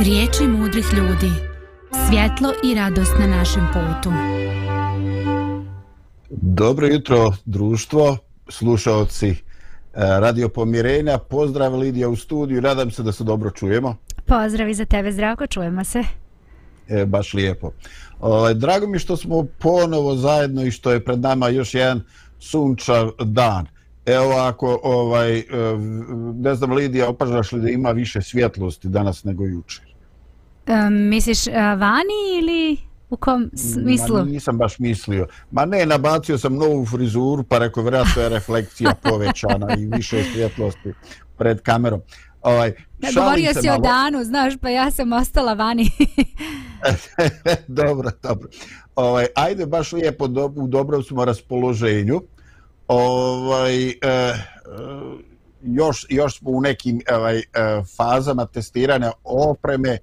Riječi mudrih ljudi. Svjetlo i radost na našem putu. Dobro jutro, društvo, slušalci e, Radio Pomirenja. Pozdrav Lidija u studiju, nadam se da se dobro čujemo. Pozdrav i za tebe, zdravko, čujemo se. E, baš lijepo. Ovaj, drago mi što smo ponovo zajedno i što je pred nama još jedan sunčav dan. Evo ako, ovaj, e, ne znam Lidija, opažaš li da ima više svjetlosti danas nego jučer? Um, misliš uh, vani ili u kom smislu? Ma nisam baš mislio. Ma ne, nabacio sam novu frizuru, pa rekao, vjerojatno je refleksija povećana i više svjetlosti pred kamerom. Ovaj, ja, govorio si malo... o danu, znaš, pa ja sam ostala vani. dobro, dobro. Ovaj, ajde, baš lijepo, do, u dobrom smo raspoloženju. Ovaj, eh, još, još smo u nekim ovaj, eh, fazama testiranja opreme,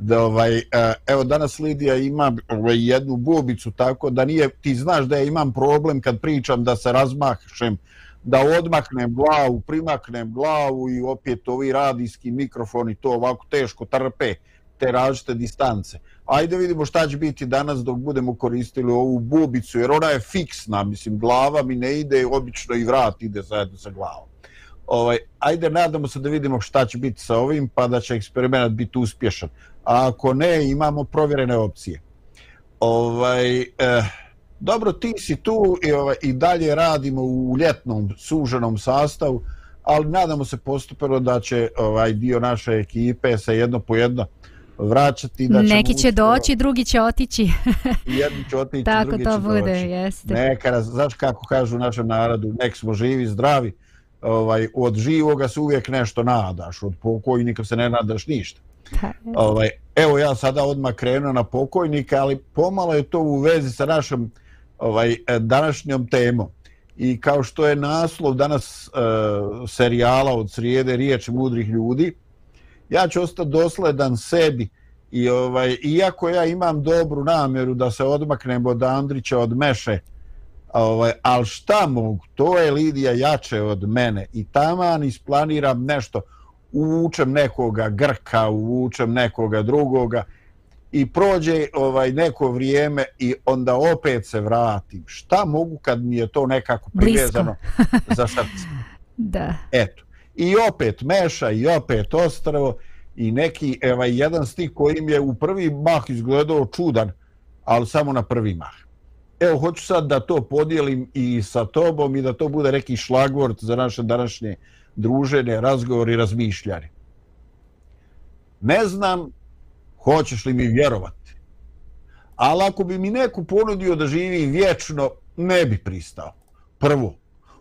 da ovaj eh, evo danas Lidija ima ovaj, jednu bubicu tako da nije ti znaš da ja imam problem kad pričam da se razmahšem da odmaknem glavu, primaknem glavu i opet ovi radijski mikrofoni to ovako teško trpe te različite distance. Ajde vidimo šta će biti danas dok budemo koristili ovu bubicu, jer ona je fiksna, mislim, glava mi ne ide, obično i vrat ide zajedno sa glavom. Ovaj, ajde, nadamo se da vidimo šta će biti sa ovim, pa da će eksperiment biti uspješan. A ako ne, imamo provjerene opcije. Ovaj, eh, dobro, ti si tu i, ovaj, i dalje radimo u ljetnom suženom sastavu, ali nadamo se postupeno da će ovaj dio naše ekipe se jedno po jedno vraćati. Da Neki će uskoro... doći, drugi će otići. Jedni će otići, Tako drugi to će bude, doći. jeste. Neka, znaš kako kažu u našem narodu, nek smo živi, zdravi, ovaj, od živoga se uvijek nešto nadaš, od pokojnika se ne nadaš ništa. ovaj, evo ja sada odmah krenuo na pokojnika, ali pomalo je to u vezi sa našom ovaj e, današnjom temom. I kao što je naslov danas e, serijala od srijede riječi mudrih ljudi, ja ću ostati dosledan sebi i ovaj iako ja imam dobru namjeru da se odmaknem od Andrića od Meše, ovaj al šta mogu, to je Lidija jače od mene i taman isplaniram nešto, uvučem nekoga Grka, uvučem nekoga drugoga, i prođe ovaj neko vrijeme i onda opet se vratim. Šta mogu kad mi je to nekako privezano za srce? da. Eto. I opet Meša i opet Ostravo i neki evo, jedan stih koji je u prvi mah izgledao čudan, ali samo na prvi mah. Evo, hoću sad da to podijelim i sa tobom i da to bude neki šlagvort za naše današnje družene, razgovori i razmišljanje. Ne znam hoćeš li mi vjerovati. Ali ako bi mi neko ponudio da živi vječno, ne bi pristao. Prvo,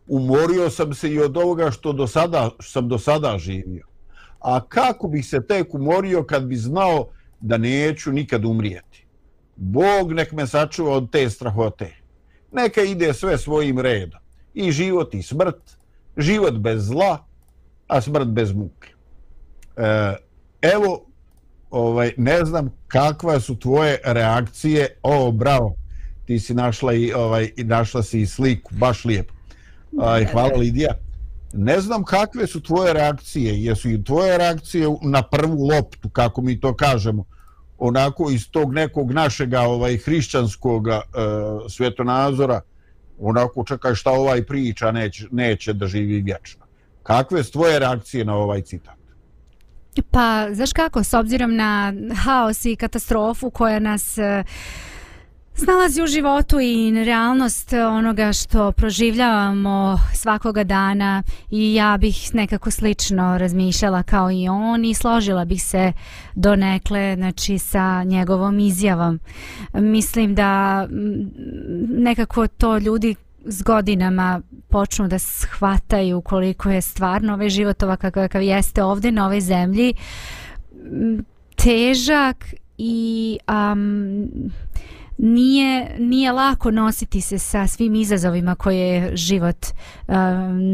umorio sam se i od ovoga što do sada, sam do sada živio. A kako bih se tek umorio kad bi znao da neću nikad umrijeti? Bog nek me sačuva od te strahote. Neka ide sve svojim redom. I život i smrt. Život bez zla, a smrt bez muke. E, evo, ovaj ne znam kakva su tvoje reakcije o bravo ti si našla i ovaj i našla si i sliku baš lijepo aj hvala Lidija. Ne znam kakve su tvoje reakcije. Jesu i tvoje reakcije na prvu loptu kako mi to kažemo? Onako iz tog nekog našega ovaj hrišćanskog e, svetonazora, onako čekaj šta ovaj priča neće, neće da živi vječno. Kakve su tvoje reakcije na ovaj citat? Pa, znaš kako, s obzirom na haos i katastrofu koja nas e, snalazi u životu i realnost onoga što proživljavamo svakoga dana i ja bih nekako slično razmišljala kao i on i složila bih se donekle znači, sa njegovom izjavom. Mislim da mm, nekako to ljudi s godinama počnu da shvataju koliko je stvarno ovaj život ovakav kakav jeste ovdje na ovoj zemlji mm, težak i um, nije, nije lako nositi se sa svim izazovima koje život um,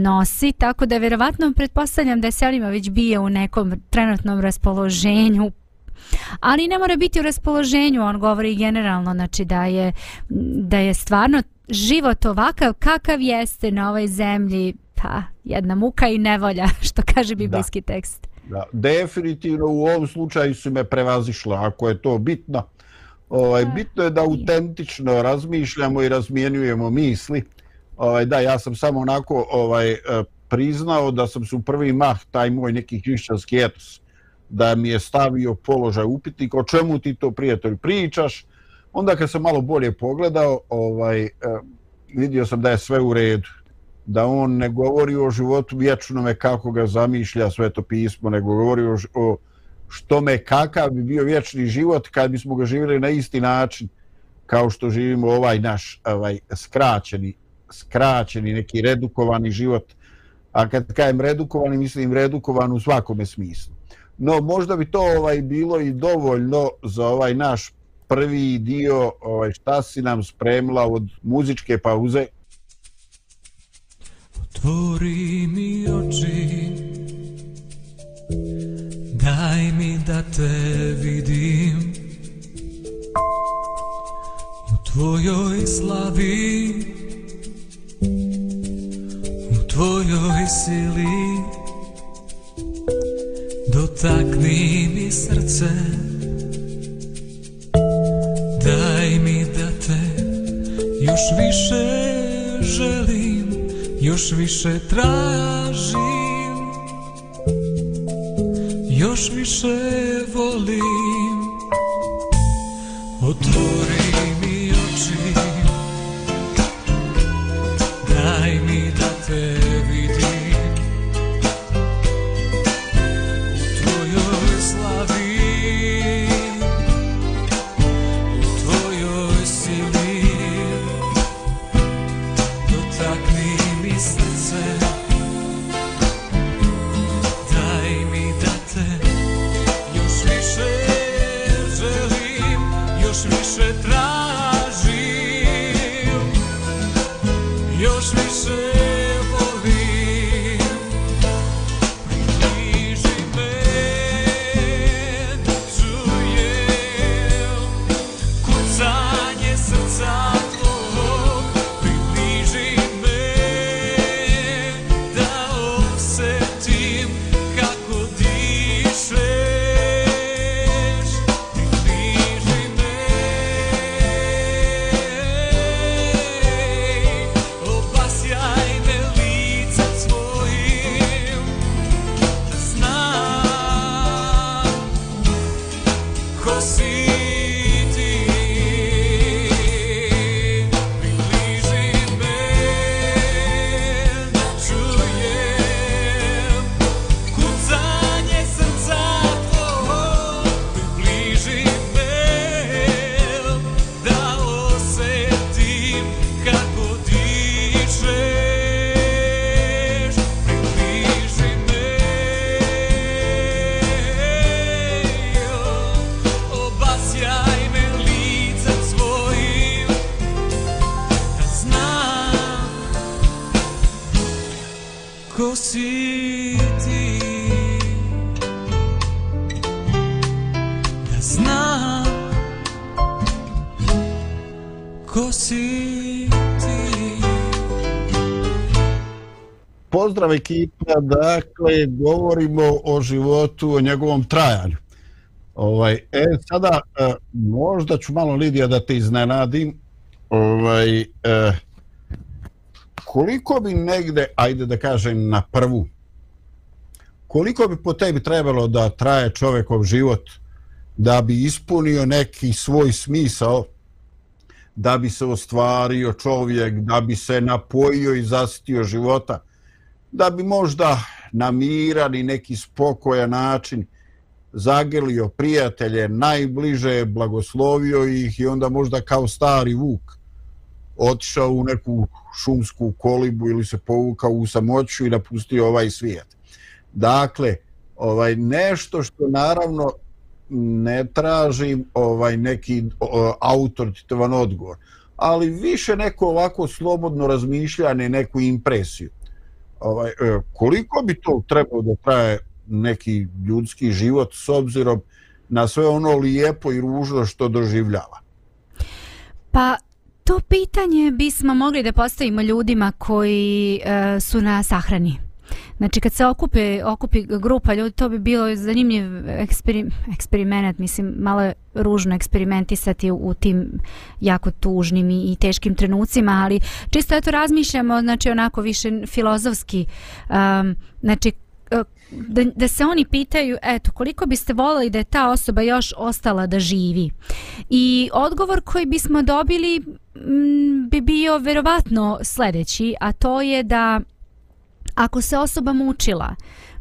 nosi, tako da vjerovatno pretpostavljam da je Selimović bio u nekom trenutnom raspoloženju ali ne mora biti u raspoloženju on govori generalno znači da je da je stvarno život ovakav kakav jeste na ovoj zemlji pa jedna muka i nevolja što kaže biblijski da. tekst Da, definitivno u ovom slučaju su me prevazišle, ako je to bitno. Ovaj, bitno je da autentično razmišljamo i razmijenjujemo misli. Ovaj, da, ja sam samo onako ovaj, e, priznao da sam se u prvi mah taj moj neki hrišćanski etos da mi je stavio položaj upitnik o čemu ti to prijatelj pričaš onda kad sam malo bolje pogledao ovaj eh, vidio sam da je sve u redu da on ne govori o životu vječnome kako ga zamišlja sveto pismo nego govori o, o što me kakav bi bio vječni život kad bismo ga živjeli na isti način kao što živimo ovaj naš ovaj skraćeni skraćeni neki redukovani život. A kad kajem redukovani mislim redukovan u svakome smislu. No možda bi to ovaj bilo i dovoljno za ovaj naš prvi dio ovaj šta si nam spremila od muzičke pauze? Otvori mi oči Daj mi da te vidim. U tvojoj slavi. U tvojoj sili. Dotakni mi srce. Daj mi da te još više želim Još više tražim. Još više volim. Otvori pozdrav ekipa, dakle, govorimo o životu, o njegovom trajanju. Ovaj, e, sada, e, možda ću malo, Lidija, da te iznenadim. Ovaj, e, koliko bi negde, ajde da kažem, na prvu, koliko bi po tebi trebalo da traje čovekov život da bi ispunio neki svoj smisao, da bi se ostvario čovjek, da bi se napojio i zasitio života, da bi možda na miran i neki spokojan način zagrlio prijatelje najbliže, blagoslovio ih i onda možda kao stari vuk otišao u neku šumsku kolibu ili se povukao u samoću i napustio ovaj svijet. Dakle, ovaj nešto što naravno ne tražim ovaj neki autoritavan odgovor, ali više neko ovako slobodno razmišljanje, neku impresiju ovaj, e, koliko bi to trebalo da traje neki ljudski život s obzirom na sve ono lijepo i ružno što doživljava? Pa to pitanje bismo mogli da postavimo ljudima koji e, su na sahrani. Znači kad se okupe, okupi grupa ljudi, to bi bilo zanimljiv eksperi, eksperiment, mislim, malo je ružno eksperimentisati u, u tim jako tužnim i, i teškim trenucima, ali čisto eto razmišljamo, znači onako više filozofski, um, znači e, da, da se oni pitaju, eto, koliko biste volili da je ta osoba još ostala da živi. I odgovor koji bismo dobili m, bi bio verovatno sljedeći, a to je da ako se osoba mučila,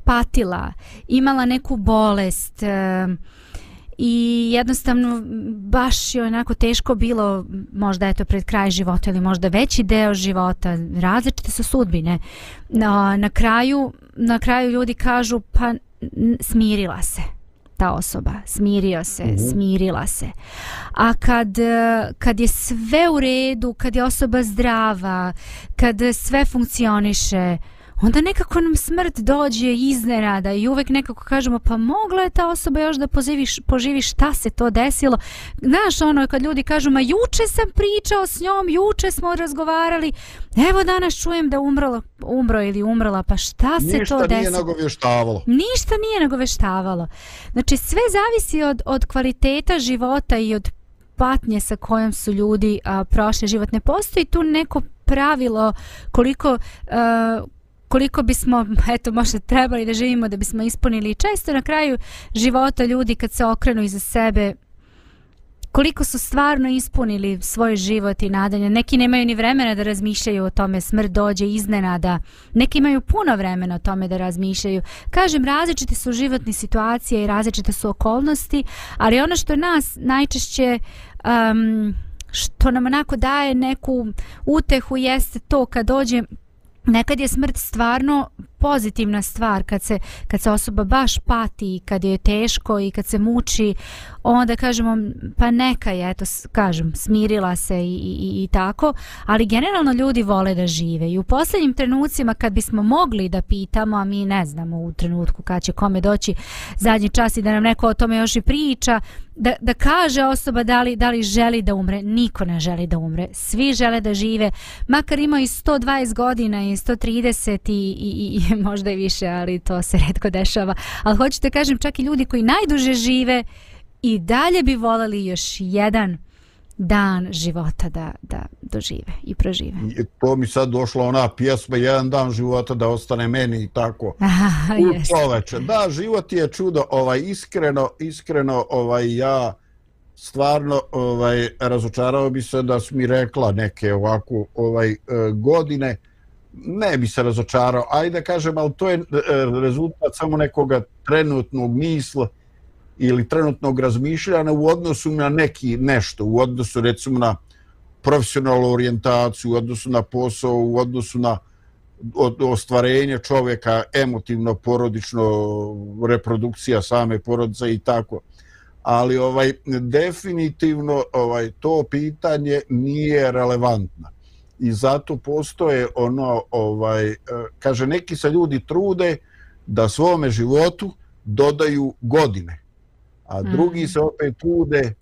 patila, imala neku bolest e, i jednostavno baš je onako teško bilo možda eto pred kraj života ili možda veći deo života, različite su sudbine. Na, na kraju na kraju ljudi kažu pa smirila se ta osoba, smirio se, mm -hmm. smirila se. A kad, e, kad je sve u redu, kad je osoba zdrava, kad sve funkcioniše, onda nekako nam smrt dođe iznenada i uvek nekako kažemo pa mogla je ta osoba još da poziviš, poživi šta se to desilo. Znaš ono kad ljudi kažu ma juče sam pričao s njom, juče smo razgovarali, evo danas čujem da umrlo, umro ili umrla, pa šta se Ništa to desilo? Ništa nije nagovještavalo. Ništa nije nagovještavalo. Znači sve zavisi od, od kvaliteta života i od patnje sa kojom su ljudi a, prošli život. Ne postoji tu neko pravilo koliko uh, koliko bismo, eto, možda trebali da živimo da bismo ispunili često na kraju života ljudi kad se okrenu iza sebe, koliko su stvarno ispunili svoj život i nadanje. Neki nemaju ni vremena da razmišljaju o tome, smrt dođe iznenada. Neki imaju puno vremena o tome da razmišljaju. Kažem, različite su životne situacije i različite su okolnosti, ali ono što nas najčešće... Um, što nam onako daje neku utehu jeste to kad dođe nekad je smrt stvarno pozitivna stvar kad se, kad se osoba baš pati kad je teško i kad se muči onda kažemo pa neka je eto kažem smirila se i, i, i tako ali generalno ljudi vole da žive. I u posljednjim trenucima kad bismo mogli da pitamo a mi ne znamo u trenutku kad će kome doći zadnji čas i da nam neko o tome još i priča da, da kaže osoba da li, da li želi da umre niko ne želi da umre. Svi žele da žive makar ima i 120 godina i 130 i, i, i možda i više ali to se redko dešava ali hoćete kažem čak i ljudi koji najduže žive i dalje bi voleli još jedan dan života da, da dožive i prožive. I to mi sad došla ona pjesma jedan dan života da ostane meni i tako. U čoveče. Da, život je čudo. Ovaj, iskreno, iskreno ovaj, ja stvarno ovaj, razočarao bi se da su mi rekla neke ovako ovaj, e, godine. Ne bi se razočarao. Ajde kažem, ali to je e, rezultat samo nekoga trenutnog misla ili trenutnog razmišljanja u odnosu na neki nešto, u odnosu recimo na profesionalnu orijentaciju, u odnosu na posao, u odnosu na ostvarenje čovjeka, emotivno, porodično, reprodukcija same porodice i tako. Ali ovaj definitivno ovaj to pitanje nije relevantno. I zato postoje ono ovaj e, kaže neki se ljudi trude da svome životu dodaju godine a drugi mm. se opet trude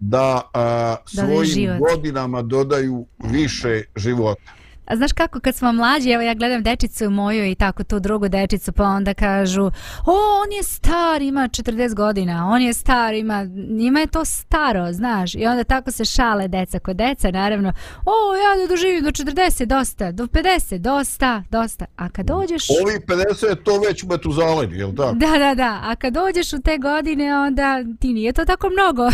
da a, svojim godinama dodaju više života. A znaš kako kad smo mlađi, evo ja gledam dečicu moju i tako tu drugu dečicu, pa onda kažu, o, on je star, ima 40 godina, on je star, ima, njima je to staro, znaš, i onda tako se šale deca kod deca, naravno, o, ja da doživim do 40, dosta, do 50, dosta, dosta, a kad dođeš... Ovi 50 to već me tu zaleni, jel tako? Da, da, da, a kad dođeš u te godine, onda ti nije to tako mnogo.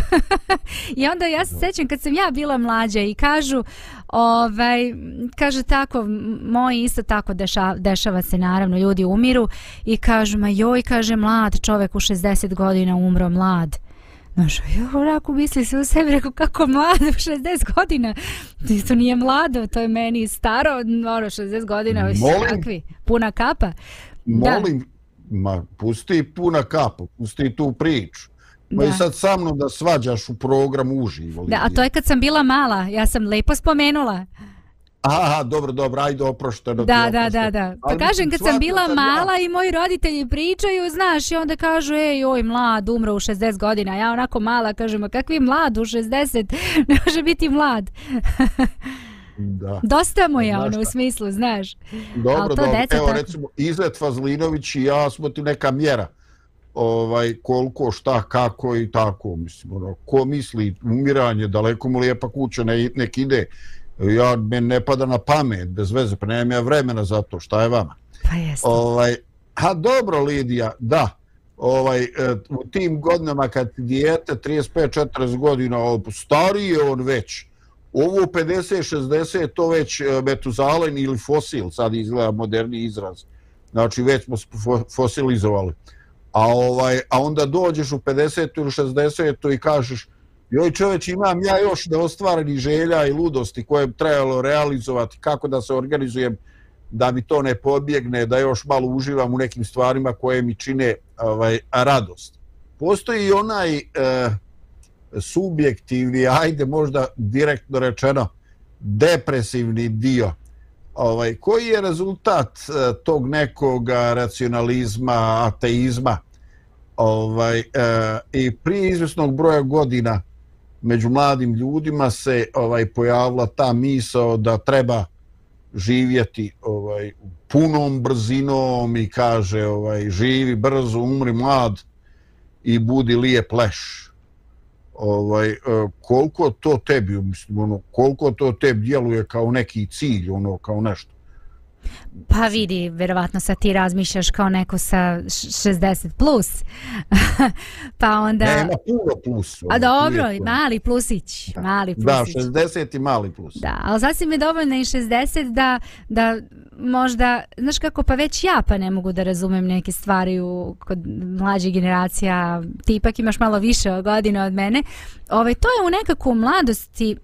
I onda ja se sećam kad sam ja bila mlađa i kažu, ovaj, kaže tako, moji isto tako dešava, dešava se naravno, ljudi umiru i kažu, ma joj, kaže mlad čovek u 60 godina umro mlad. Znaš, ja onako misli se u sebi, rekao, kako mlad u 60 godina? To nije mlado, to je meni staro, ono, 60 godina, molim, kakvi, puna kapa. Molim, da. ma, pusti puna kapa, pusti tu priču. Pa i sad sa mnom da svađaš u program uživo. Da, a to je kad sam bila mala, ja sam lepo spomenula. Aha, dobro, dobro, ajde oprošteno. Da, da, da, da. Pa kažem, kad sam bila mala i moji roditelji pričaju, znaš, i onda kažu, ej, oj, mlad, umro u 60 godina. Ja onako mala kažem, a kakvi mlad u 60? Ne može biti mlad. Da. Dosta mu je ono u smislu, znaš. Dobro, dobro. deca Evo tako. recimo Izet Fazlinović i ja smo ti neka mjera ovaj koliko šta kako i tako mislim ono ko misli umiranje daleko mu lijepa kuća ne, nek ide. Ja men ne pada na pamet bez veze pa nemam ja vremena za to šta je vama? Pa jeste. ovaj a dobro Lidija da. Ovaj e, u tim godinama kad dijete 35 40 godina stariji je on već. Ovo 50 60 to već e, metuzalen ili fosil sad izgleda moderni izraz. Znači već smo fo- fosilizovali a ovaj a onda dođeš u 50 ili 60 i kažeš joj čoveč imam ja još neostvarenih želja i ludosti koje bi trebalo realizovati kako da se organizujem da mi to ne pobjegne, da još malo uživam u nekim stvarima koje mi čine ovaj, radost. Postoji i onaj e, subjektivni, ajde možda direktno rečeno, depresivni dio, ovaj, koji je rezultat e, tog nekog racionalizma, ateizma, ovaj, e, i prije izvjesnog broja godina među mladim ljudima se ovaj pojavila ta misao da treba živjeti ovaj punom brzinom i kaže ovaj živi brzo umri mlad i budi lijep leš ovaj e, koliko to tebi mislim ono koliko to tebi djeluje kao neki cilj ono kao nešto? Pa vidi, verovatno sad ti razmišljaš kao neko sa š- 60 plus. pa onda... nema puno plus ono, A dobro, to. mali plusić, mali da plusić. 60 i mali plus Da, ali sasvim je dovoljno i 60 da, da možda, znaš kako, pa već ja pa ne mogu da razumem neke stvari u, kod mlađih generacija, ti ipak imaš malo više godina od mene, ovaj, to je u nekako mladosti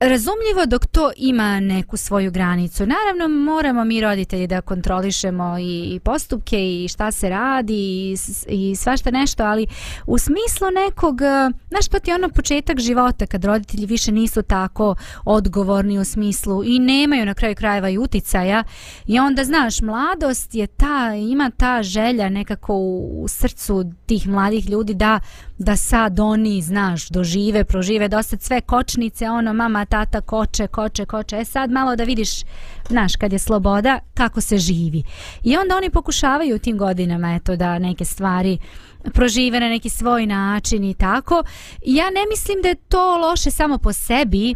razumljivo dok to ima neku svoju granicu. Naravno, moramo mi roditelji da kontrolišemo i, postupke i šta se radi i, i svašta nešto, ali u smislu nekog, eh, znaš, pa ti ono početak života kad roditelji više nisu tako odgovorni u smislu i nemaju na kraju krajeva i uticaja i onda, znaš, mladost je ta, ima ta želja nekako u, u srcu tih mladih ljudi da da sad oni, znaš, dožive, prožive dosta sve kočnice, ono, mama, tata, koče, koče, koče. E sad malo da vidiš, znaš, kad je sloboda, kako se živi. I onda oni pokušavaju u tim godinama, eto, da neke stvari prožive na neki svoj način i tako. Ja ne mislim da je to loše samo po sebi, e,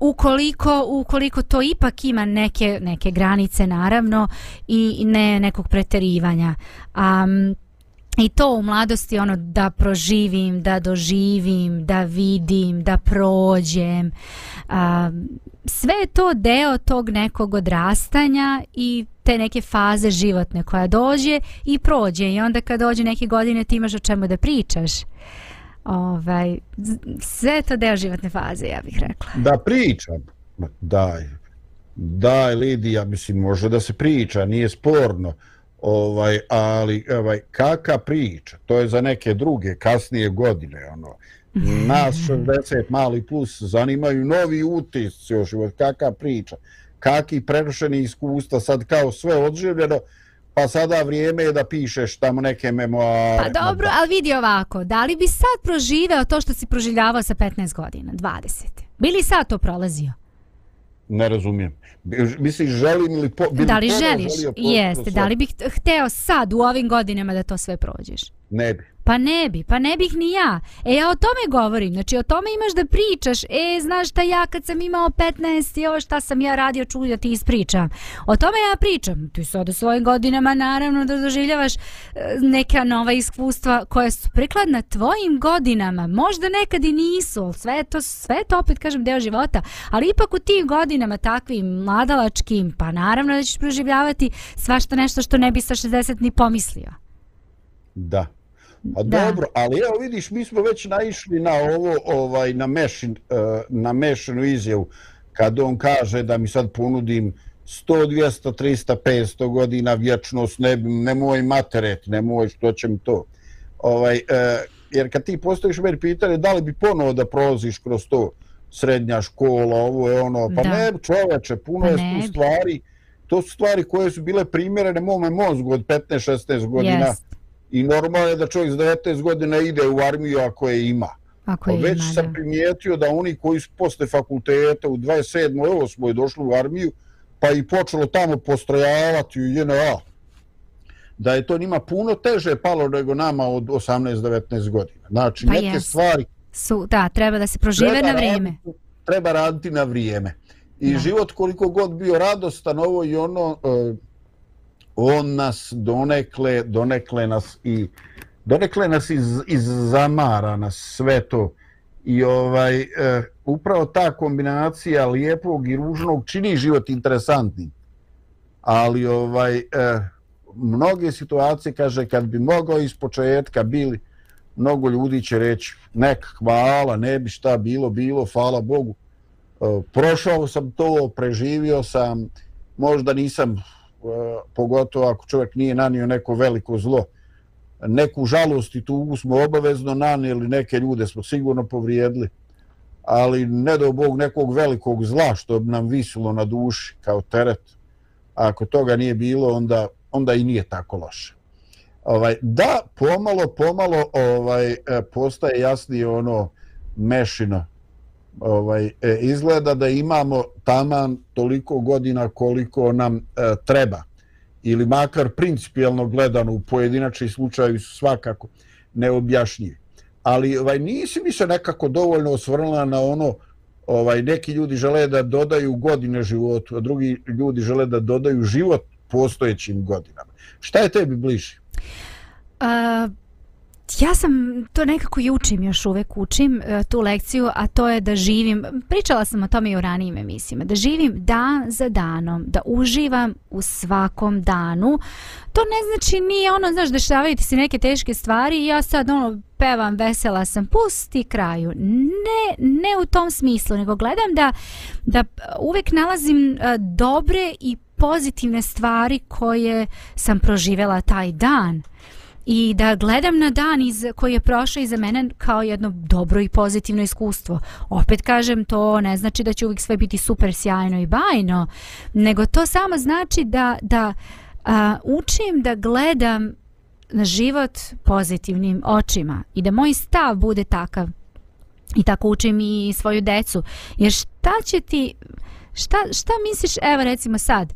ukoliko, ukoliko to ipak ima neke, neke granice naravno i ne nekog preterivanja. Um, I to u mladosti ono da proživim, da doživim, da vidim, da prođem. A, sve je to deo tog nekog odrastanja i te neke faze životne koja dođe i prođe i onda kad dođe neke godine ti imaš o čemu da pričaš. Ovaj, sve je to deo životne faze, ja bih rekla. Da pričam. Daj. Daj Lidija, mislim može da se priča, nije sporno. Ovaj, ali ovaj kaka priča, to je za neke druge kasnije godine, ono. Nas 60 mali plus zanimaju novi utisci o život, kaka priča. Kaki prenošeni iskustva, sad kao sve odživljeno, pa sada vrijeme je da pišeš tamo neke memoare. Pa dobro, ali vidi ovako, da li bi sad proživeo to što si proživljavao sa 15 godina, 20? Bili sad to prolazio? Ne razumijem. Misliš, želim ili po, da li želiš? po- Jeste, da li bih hteo sad u ovim godinama da to sve prođeš? Ne bi. Pa ne bi, pa ne bih ni ja. E, ja o tome govorim, znači o tome imaš da pričaš. E, znaš šta ja kad sam imao 15, jo, šta sam ja radio, čuj da ti ispričam. O tome ja pričam. Ti sad u svojim godinama naravno da doživljavaš e, neka nova iskustva koja su prikladna tvojim godinama. Možda nekad i nisu, ali sve to, sve to opet, kažem, deo života. Ali ipak u tim godinama takvim mladalačkim, pa naravno da ćeš proživljavati svašta nešto što ne bi sa 60 ni pomislio. Da. A Da. dobro, ali evo vidiš, mi smo već naišli na ovo, ovaj, na, mešin, eh, na mešanu izjavu, kad on kaže da mi sad ponudim 100, 200, 300, 500 godina vječnost, ne, nemoj materet, nemoj što će mi to. Ovaj, eh, jer kad ti postojiš meni pitanje da li bi ponovo da prolaziš kroz to srednja škola, ovo je ono, pa Da. ne čoveče, puno Pa je tu stvari, to su stvari koje su bile primjerene mome mozgu od 15-16 godina. Jest. I normalno je da čovjek s 19 godina ide u armiju ako je ima. Ako je Već ima, sam primijetio da oni koji su posle fakulteta u 27. 8. došli u armiju, pa i počelo tamo postrojavati u JNA, da je to njima puno teže palo nego nama od 18-19 godina. Znači, Pa neke jest. stvari Su, da, treba da se prožive na vrijeme. raditi- treba raditi na vrijeme. I Da. život koliko god bio radostan, ovo i ono, e, on nas donekle, donekle nas i donekle nas iz, iz zamara nas sve to. I ovaj e, upravo ta kombinacija lijepog i ružnog čini život interesantnim. Ali ovaj e, mnoge situacije kaže kad bi mogao iz početka bili mnogo ljudi će reći nek hvala, ne bi šta bilo, bilo, hvala Bogu. E, prošao sam to, preživio sam, možda nisam, Eh, pogotovo ako čovjek nije nanio neko veliko zlo, neku žalost i tugu smo obavezno nanijeli, neke ljude smo sigurno povrijedili, ali ne do Bog nekog velikog zla što bi nam visilo na duši kao teret. A ako toga nije bilo, onda, onda i nije tako loše. Ovaj, da, pomalo, pomalo ovaj, eh, postaje jasnije ono mešino. Ovaj, e, izgleda da imamo taman toliko godina koliko nam e, treba ili makar principijelno gledano u pojedinačni slučaju su svakako neobjašnjivi. Ali ovaj nisi mi se nekako dovoljno osvrnula na ono ovaj neki ljudi žele da dodaju godine životu, a drugi ljudi žele da dodaju život postojećim godinama. Šta je tebi bliže? A, ja sam to nekako i učim, još uvek učim e, tu lekciju, a to je da živim, pričala sam o tome i u ranijim emisijama, da živim dan za danom, da uživam u svakom danu. To ne znači nije ono, znaš, dešavaju ti se neke teške stvari i ja sad ono pevam, vesela sam, pusti kraju. Ne, ne u tom smislu, nego gledam da, da uvek nalazim e, dobre i pozitivne stvari koje sam proživela taj dan i da gledam na dan iz, koji je prošao iza mene kao jedno dobro i pozitivno iskustvo. Opet kažem, to ne znači da će uvijek sve biti super sjajno i bajno, nego to samo znači da, da a, učim da gledam na život pozitivnim očima i da moj stav bude takav. I tako učim i svoju decu. Jer šta će ti, šta, šta misliš, evo recimo sad,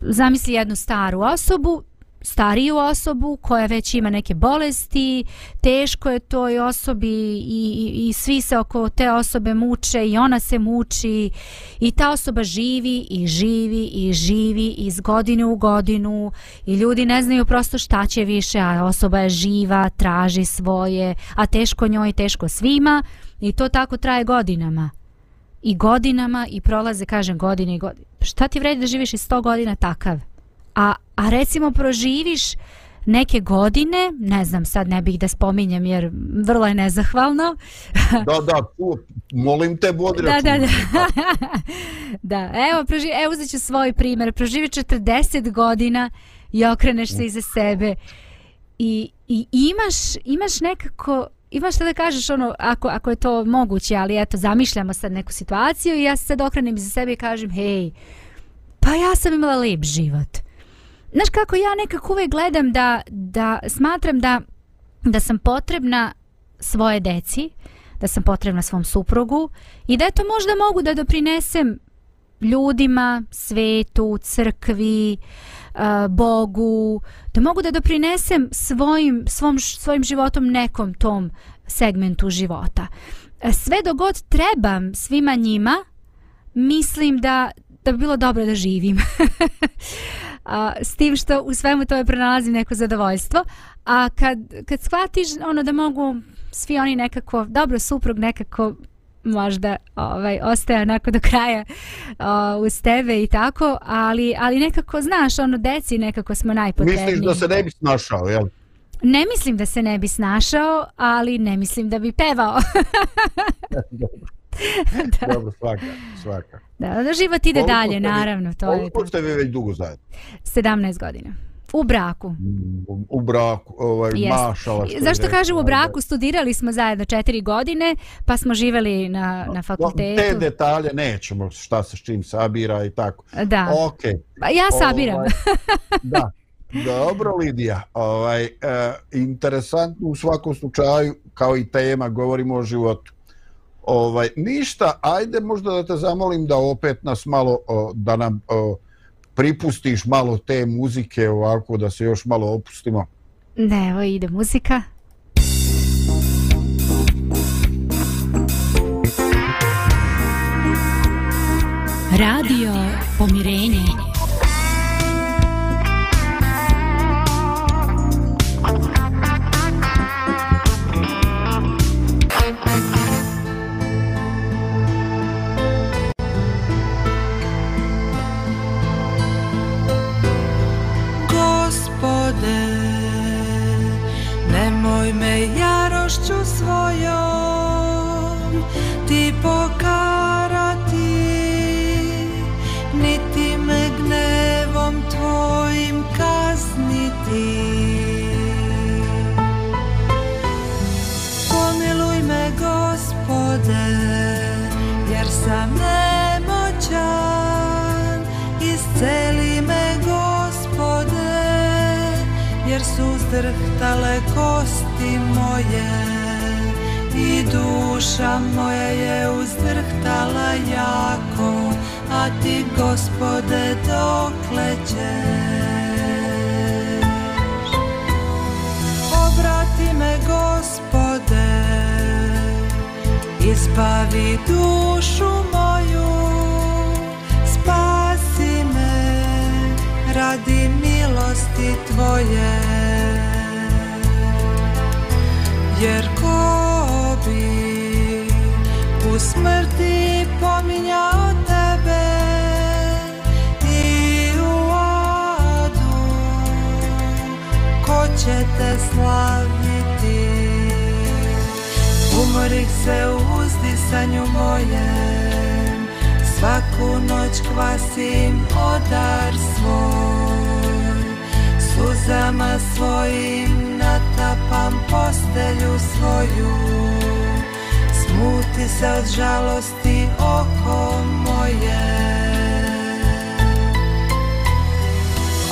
zamisli jednu staru osobu, stariju osobu koja već ima neke bolesti, teško je toj osobi i, i, i svi se oko te osobe muče i ona se muči i ta osoba živi i živi i živi iz godine u godinu i ljudi ne znaju prosto šta će više, a osoba je živa, traži svoje, a teško njoj, teško svima i to tako traje godinama i godinama i prolaze, kažem, godine i godine. Šta ti vredi da živiš i 100 godina takav? A, a recimo proživiš neke godine, ne znam, sad ne bih da spominjem jer vrlo je nezahvalno. Da, da, tu, molim te, vodi da, da, da. da, evo, proživi, evo uzet ću svoj primjer. Proživi 40 godina i okreneš se iza sebe i, i imaš, imaš nekako imaš šta da kažeš ono ako, ako je to moguće ali eto zamišljamo sad neku situaciju i ja se sad okrenem iza sebe i kažem hej pa ja sam imala lep život znaš kako ja nekako uvek gledam da, da smatram da da sam potrebna svoje deci da sam potrebna svom suprugu i da eto možda mogu da doprinesem ljudima, svetu, crkvi, eh, Bogu, da mogu da doprinesem svojim, svom, svojim životom nekom tom segmentu života. Eh, sve dogod trebam svima njima, mislim da, da bi bilo dobro da živim. A, s tim što u svemu tome pronalazim neko zadovoljstvo. A kad, kad shvatiš ono da mogu svi oni nekako, dobro, suprug nekako možda ovaj ostaje onako do kraja o, uz tebe i tako, ali, ali nekako znaš, ono deci nekako smo najpotrebniji. Misliš da se ne bi snašao, jel? Ne mislim da se ne bi snašao, ali ne mislim da bi pevao. da. Dobro, svaka, svaka. da, da život ide Koliko dalje, naravno, to je Koliko ste vi već dugo zajedno? 17 godina. U braku. U, u braku, ovaj, Jest. mašala. što Zašto kažem u ovaj, braku? Studirali smo zajedno četiri godine, pa smo živjeli na, na Te fakultetu. detalje nećemo, šta se s čim sabira i tako. Da, Okej. Pa ja sabiram. Ovaj, da. Dobro, Lidija. Ovaj, e, interesantno u svakom slučaju, kao i tema, govorimo o životu. Ovaj, ništa, ajde možda da te zamolim da opet nas malo, o, da nam o, pripustiš malo te muzike ovako, da se još malo opustimo. Ne, evo ide muzika. Radio Pomirenje. Drhtale kosti moje i duša moja je uzdrhtala jako a ti gospode dokle ćeš? Obrati me gospode ispavi dušu moju spasi me radi milosti tvoje jer ko bi u smrti pominjao tebe i u adu ko će te slaviti? Umorih se u uzdisanju mojem svaku noć kvasim odar svoj suzama svojim natapam postelju svoju. Smuti se od žalosti oko moje.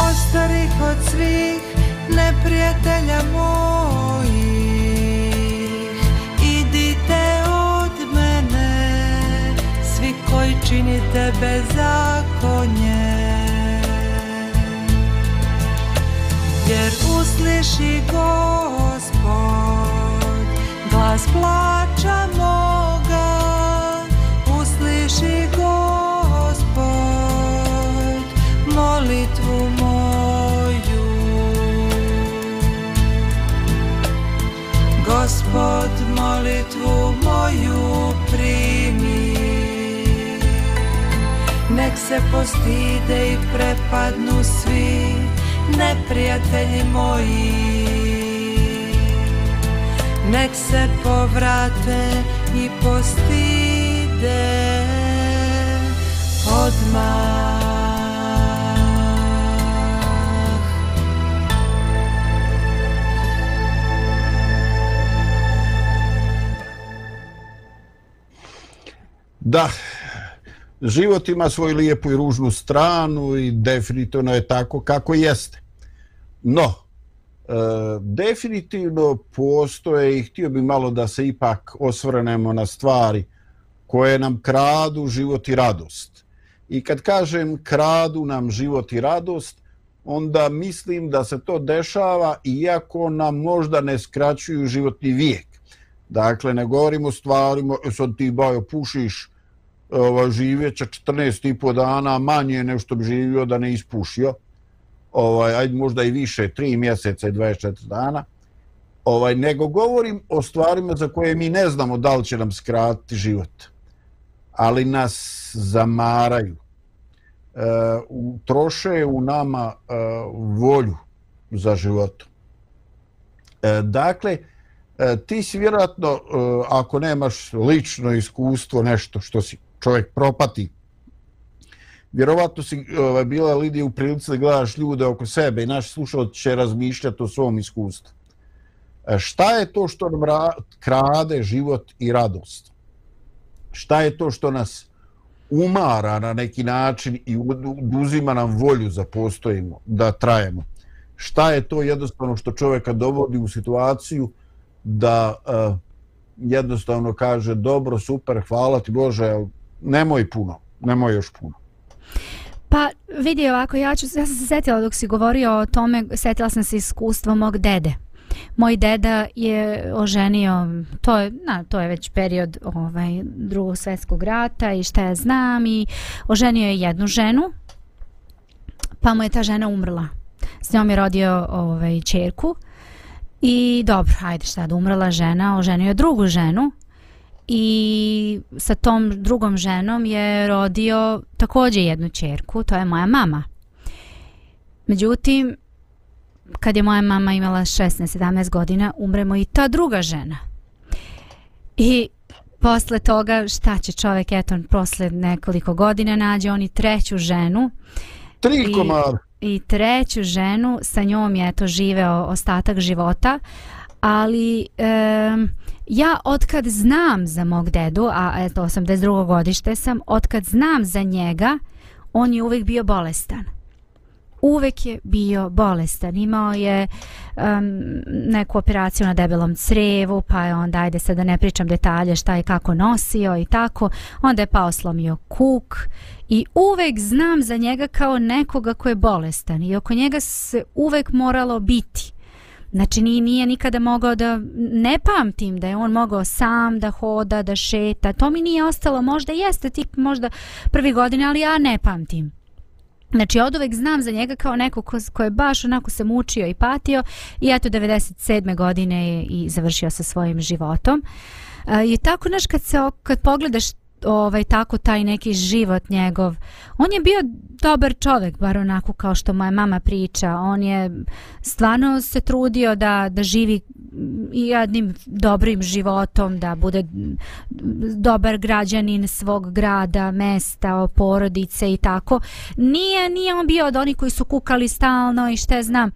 Ostarih od svih neprijatelja mojih. Idite od mene Svi koji činite bezakonje usliši gospod. Glas plača moga usliši gospod. Molitvu moju. Gospod molitvu moju primi. Nek se postide i prepadnu svi neprijatelji moji. Nek se povrate i postide odmah. Da, život ima svoju lijepu i ružnu stranu i definitivno je tako kako jeste. No, e, definitivno postoje i htio bi malo da se ipak osvrnemo na stvari koje nam kradu život i radost. I kad kažem kradu nam život i radost, onda mislim da se to dešava iako nam možda ne skraćuju životni vijek. Dakle, ne govorimo stvarima, e, sad ti bajo pušiš, ova, živjeća 14 i po dana manje nego što bi živio da ne ispušio. Ovaj, ajde možda i više, 3 mjeseca i 24 dana. Ovaj, nego govorim o stvarima za koje mi ne znamo da li će nam skratiti život. Ali nas zamaraju. E, troše u nama e, volju za životom. E, dakle, e, ti si vjerojatno, e, ako nemaš lično iskustvo, nešto što si čovjek propati. Vjerovatno si ovaj, bila Lidija u prilici da gledaš ljude oko sebe i naš slušalac će razmišljati o svom iskustvu. E, šta je to što nam krade život i radost? Šta je to što nas umara na neki način i uzima nam volju za postojimo, da trajemo? šta je to jednostavno što čovjeka dovodi u situaciju da uh, jednostavno kaže dobro, super, hvala ti Bože, nemoj puno, nemoj još puno. Pa vidi ovako, ja, ću, ja sam se setila dok si govorio o tome, setila sam se iskustva mog dede. Moj deda je oženio, to je, na, to je već period ovaj, drugog svjetskog rata i šta ja znam i oženio je jednu ženu, pa mu je ta žena umrla. S njom je rodio ovaj, čerku i dobro, ajde šta da umrla žena, oženio je drugu ženu i sa tom drugom ženom je rodio također jednu čerku, to je moja mama. Međutim, kad je moja mama imala 16-17 godina, umremo i ta druga žena. I posle toga, šta će čovjek, eto, posle nekoliko godina nađe oni treću ženu. Tri komada. I treću ženu, sa njom je to živeo ostatak života, ali e, ja otkad znam za mog dedu, a eto 82. godište sam, otkad znam za njega, on je uvijek bio bolestan uvek je bio bolestan. Imao je um, neku operaciju na debelom crevu, pa je onda, ajde sad da ne pričam detalje šta je kako nosio i tako. Onda je pao slomio kuk i uvek znam za njega kao nekoga ko je bolestan i oko njega se uvek moralo biti. Znači nije, nije nikada mogao da, ne pamtim da je on mogao sam da hoda, da šeta, to mi nije ostalo, možda jeste tik možda prvi godine, ali ja ne pamtim. Znači, od uvek znam za njega kao neko ko, ko je baš onako se mučio i patio i eto 97. godine je i završio sa svojim životom. E, I tako, znaš, kad, se, kad pogledaš ovaj tako taj neki život njegov. On je bio dobar čovjek, bar onako kao što moja mama priča. On je stvarno se trudio da da živi mm, i jednim dobrim životom, da bude dobar građanin svog grada, mesta, porodice i tako. Nije nije on bio od onih koji su kukali stalno i šta znam,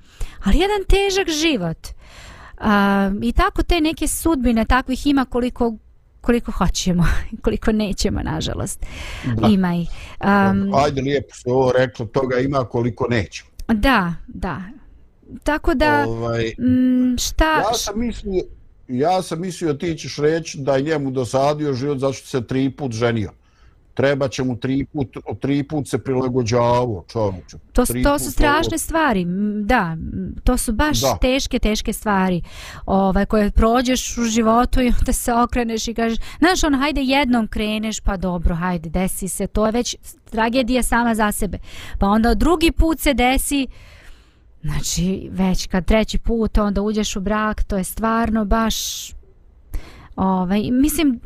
ali jedan težak život. A, I tako te neke sudbine takvih ima koliko koliko hoćemo koliko nećemo nažalost. Da. ima i um, ajde lijepo se ovo reklo toga ima koliko nećemo. Da da. Tako da ovaj, m, šta ja sam mislio ja sam mislio ti ćeš reći da je njemu dosadio život zato što se tri put ženio treba će mu tri put, tri put se prilagođavao čovječe. To, to su strašne ovo. stvari, da, to su baš da. teške, teške stvari ovaj, koje prođeš u životu i onda se okreneš i kažeš, znaš on, hajde jednom kreneš, pa dobro, hajde, desi se, to je već tragedija sama za sebe. Pa onda drugi put se desi, znači već kad treći put onda uđeš u brak, to je stvarno baš Ovaj, mislim,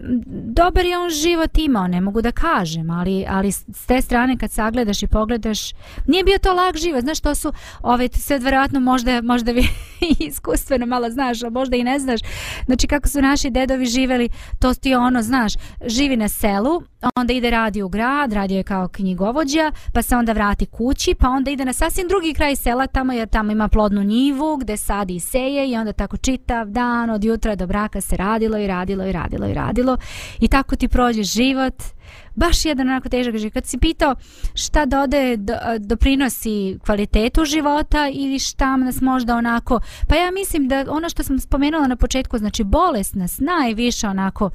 dobar je on život imao, ne mogu da kažem, ali, ali s te strane kad sagledaš i pogledaš, nije bio to lag život, znaš, to su, ovaj, sve vjerojatno možda, možda vi iskustveno malo znaš, a možda i ne znaš, znači kako su naši dedovi živeli, to ti ono, znaš, živi na selu, onda ide radi u grad, radio je kao knjigovođa, pa se onda vrati kući, pa onda ide na sasvim drugi kraj sela tamo, jer tamo ima plodnu njivu gde sadi i seje i onda tako čitav dan od jutra do braka se radilo i radilo radilo i radilo i radilo i tako ti prođe život baš jedan onako težak život. Kad si pitao šta dode doprinosi kvalitetu života ili šta nas možda onako, pa ja mislim da ono što sam spomenula na početku, znači bolest nas najviše onako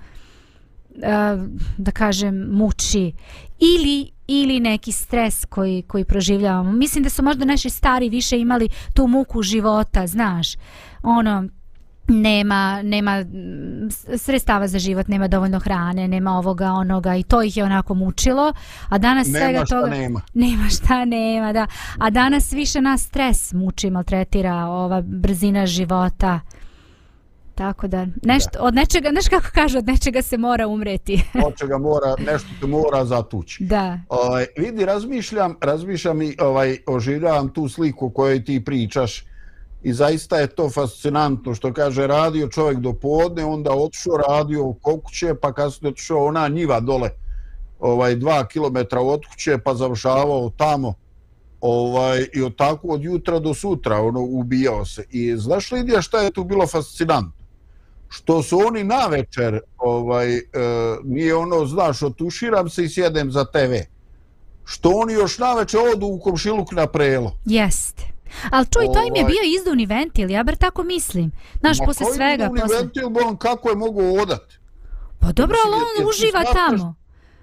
eh, da kažem muči ili ili neki stres koji koji proživljavamo. Mislim da su možda naši stari više imali tu muku života, znaš. Ono nema nema sredstava za život, nema dovoljno hrane, nema ovoga, onoga i to ih je onako mučilo. A danas nema svega toga nema. nema šta nema, da. A danas više nas stres muči, maltretira ova brzina života. Tako da, nešto, da. od nečega, znaš kako kaže, od nečega se mora umreti. od čega mora, nešto te mora zatući. Da. Ovaj, vidi, razmišljam, razmišljam i ovaj, oživljavam tu sliku o kojoj ti pričaš i zaista je to fascinantno što kaže radio čovjek do podne, onda otišao radio u kuće, pa kasnije otišao ona njiva dole ovaj dva kilometra od kuće, pa završavao tamo ovaj i od tako od jutra do sutra ono ubijao se. I znaš li Lidija šta je tu bilo fascinantno? što su oni na večer, ovaj, e, nije ono, znaš, otuširam se i sjedem za TV. Što oni još na večer odu u komšiluk na prelo. Jeste Ali čuj, to im je Ovaj- bio izduvni ventil, ja bar tako mislim. Znaš, Ma posle koji svega, izduvni posle... ventil, bo kako je mogu odat? Pa dobro, ali on uživa tamo.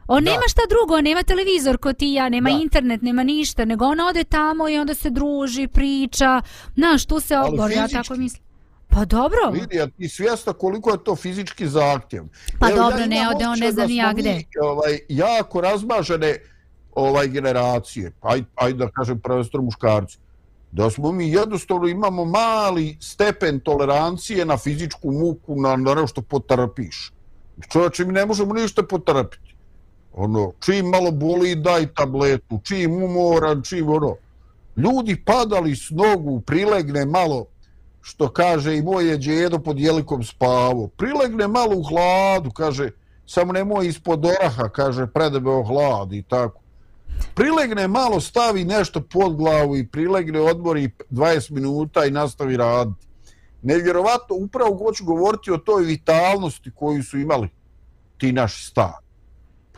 On Da. nema šta drugo, on nema televizor ko ti ja, nema Da. internet, nema ništa, nego on ode tamo i onda se druži, priča, znaš, tu se obor, ja tako mislim. Pa dobro, Lidija, ti svjesna koliko je to fizički zahtjev. Pa Evo, dobro, ja ne ode, on ne zna da ni ja gde. mi, Ovaj, jako razmažene ovaj generacije, aj, aj da kažem prvenstveno muškarci, da smo mi jednostavno imamo mali stepen tolerancije na fizičku muku, na, na ono nešto potrpiš. Čovječe, mi ne možemo ništa potrpiti. Ono, čim malo boli, daj tabletu, čim umoran, čim ono. Ljudi padali s nogu, prilegne malo, što kaže i moje djedo pod jelikom spavo. Prilegne malo u hladu, kaže, samo nemoj ispod oraha, kaže, predebeo hlad i tako. Prilegne malo, stavi nešto pod glavu i prilegne, odmori 20 minuta i nastavi raditi. Nevjerovatno, upravo hoću govoriti o toj vitalnosti koju su imali ti naši stari.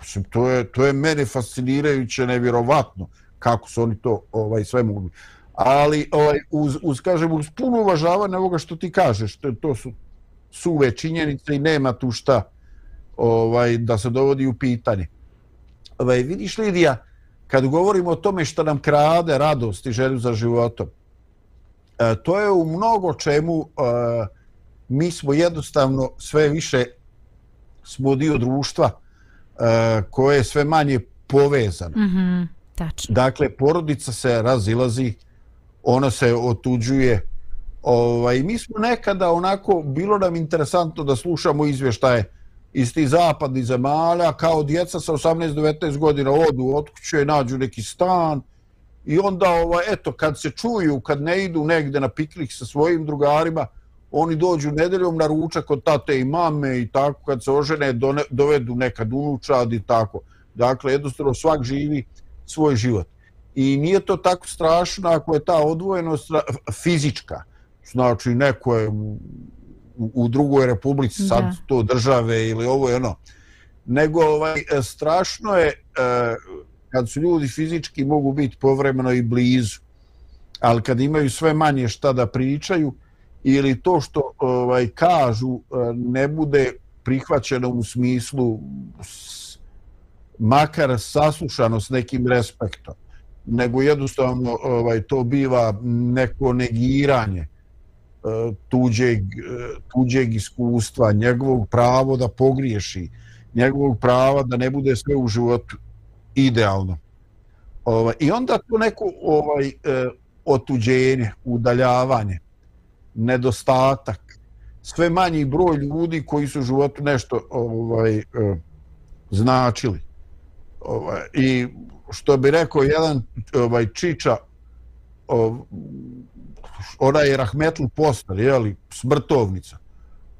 Mislim, to je, to je mene fascinirajuće, nevjerovatno kako su oni to ovaj sve mogli. Ali ovaj uz uz kažem uz puno uvažavanje ovoga što ti kažeš, to, to su suve činjenice i nema tu šta ovaj da se dovodi u pitanje. Ovaj vidiš Lidija, kad govorimo o tome što nam krade radost i želju za životom, e, to je u mnogo čemu e, mi smo jednostavno sve više smo dio društva e, koje je sve manje povezano. Mhm, tačno. Dakle, porodica se razilazi, ona se otuđuje. Ovaj, mi smo nekada onako, bilo nam interesantno da slušamo izvještaje iz tih zapadnih zemalja, kao djeca sa 18-19 godina odu od kuće, nađu neki stan i onda, ovaj, eto, kad se čuju, kad ne idu negde na piknik sa svojim drugarima, oni dođu nedeljom na ručak kod tate i mame i tako, kad se ožene, done, dovedu nekad unučad i tako. Dakle, jednostavno svak živi svoj život. I nije to tako strašno ako je ta odvojenost fizička. Znači, neko je u, u drugoj republici, sad Da. to države ili ovo je ono. Nego ovaj, e, strašno je e, kad su ljudi fizički mogu biti povremeno i blizu, ali kad imaju sve manje šta da pričaju ili to što ovaj kažu e, ne bude prihvaćeno u smislu s- makar saslušano s nekim respektom, nego jednostavno ovaj to biva neko negiranje e, E, tuđeg, e, tuđeg iskustva, njegovog pravo da pogriješi, njegovog prava da ne bude sve u životu idealno. Ovaj, I onda to neko ovaj, e, otuđenje, udaljavanje, nedostatak, sve manji broj ljudi koji su u životu nešto ovaj, značili. Ovaj, I što bi rekao jedan ovaj, čiča, ovaj, ona je Rahmetl Postar, jeli, smrtovnica.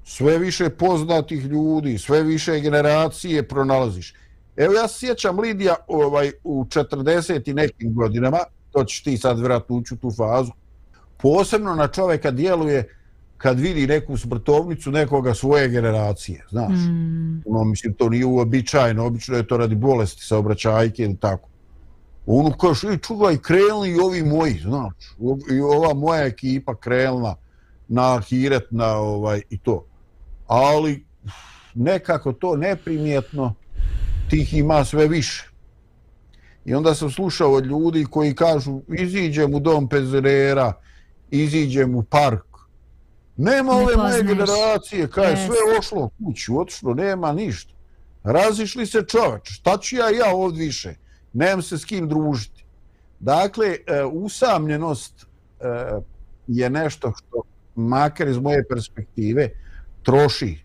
Sve više poznatih ljudi, sve više generacije pronalaziš. Evo ja se sjećam Lidija ovaj, u 40 i nekim godinama, to ćeš ti sad vjerojatno ući u tu fazu, posebno na čoveka djeluje kad vidi neku smrtovnicu nekoga svoje generacije, znaš. Mm, No, mislim, to nije uobičajeno, obično je to radi bolesti saobraćajke ili tako. Ono kaže, i čuvaj, krenuli i ovi moji, znaš, i ova moja ekipa krenula na Ahiret, na ovaj, i to. Ali, nekako to neprimjetno, tih ima sve više. I onda sam slušao od ljudi koji kažu, iziđem u dom penzionera, iziđem u park, Nema Ne ove moje generacije, kaj Jest. sve ošlo kuću, otišlo, nema ništa. Razišli se čoveč, šta ću ja ja ovdje više? Nemam se s kim družiti. Dakle, e, usamljenost e, je nešto što, makar iz moje perspektive, troši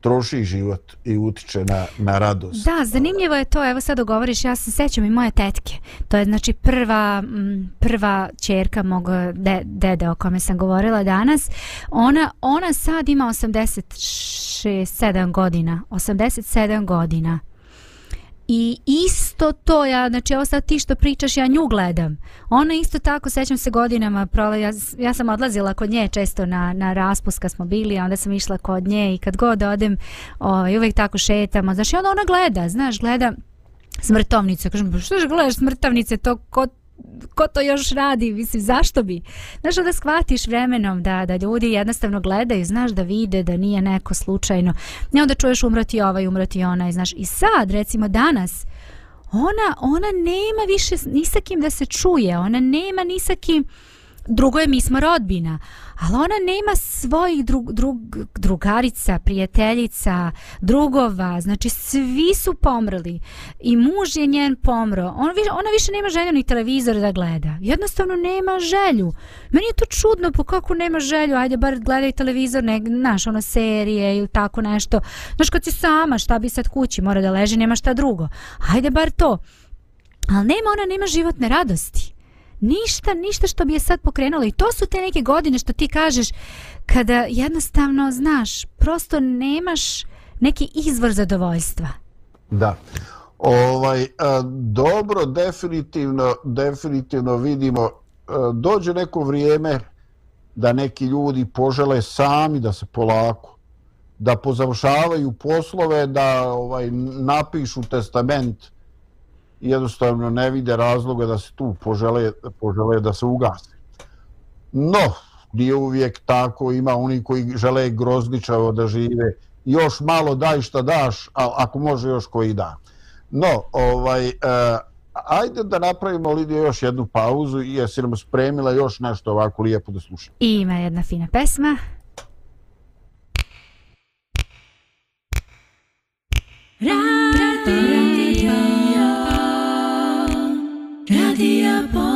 troši život i utiče na, na radost. Da, zanimljivo je to, evo sad govoriš, ja se sećam i moje tetke. To je znači prva, prva čerka mog de, dede o kome sam govorila danas. Ona, ona sad ima 86, 7 godina. 87 godina. I isto to, ja, znači ovo sad ti što pričaš, ja nju gledam. Ona isto tako, sećam se godinama, prola, ja, ja sam odlazila kod nje često na, na raspust kad smo bili, a onda sam išla kod nje i kad god odem, ovaj, uvek tako šetamo. Znaš, i onda ona gleda, znaš, gleda smrtovnice. Kažem, pa što gledaš smrtovnice, to ko ko to još radi, mislim, zašto bi? Znaš, da shvatiš vremenom da, da ljudi jednostavno gledaju, znaš, da vide da nije neko slučajno. Ne onda čuješ umrati ovaj, umrati onaj, znaš. I sad, recimo danas, ona, ona nema više ni sa kim da se čuje, ona nema ni sa kim, drugo je mi smo rodbina, ali ona nema svojih drug, drug, drugarica, prijateljica, drugova, znači svi su pomrli i muž je njen pomro. ona više, ona više nema želju ni televizor da gleda. Jednostavno nema želju. Meni je to čudno, po kako nema želju, ajde bar gledaj televizor, ne, znaš, ono serije ili tako nešto. Znaš, kad si sama, šta bi sad kući, mora da leži, nema šta drugo. Ajde bar to. Ali nema, ona nema životne radosti ništa, ništa što bi je sad pokrenulo i to su te neke godine što ti kažeš kada jednostavno znaš, prosto nemaš neki izvor zadovoljstva. Da. Ovaj, a, dobro, definitivno, definitivno vidimo, a, dođe neko vrijeme da neki ljudi požele sami da se polako, da pozavršavaju poslove, da ovaj napišu testament, jednostavno ne vide razloga da se tu požele, požele da se ugasi. No, nije uvijek tako, ima oni koji žele grozničavo da žive, još malo daj šta daš, a ako može još koji da. No, ovaj, uh, ajde da napravimo Lidija još jednu pauzu i jesi nam spremila još nešto ovako lijepo da slušamo. I ima jedna fina pesma. Radio. Radija pomirenje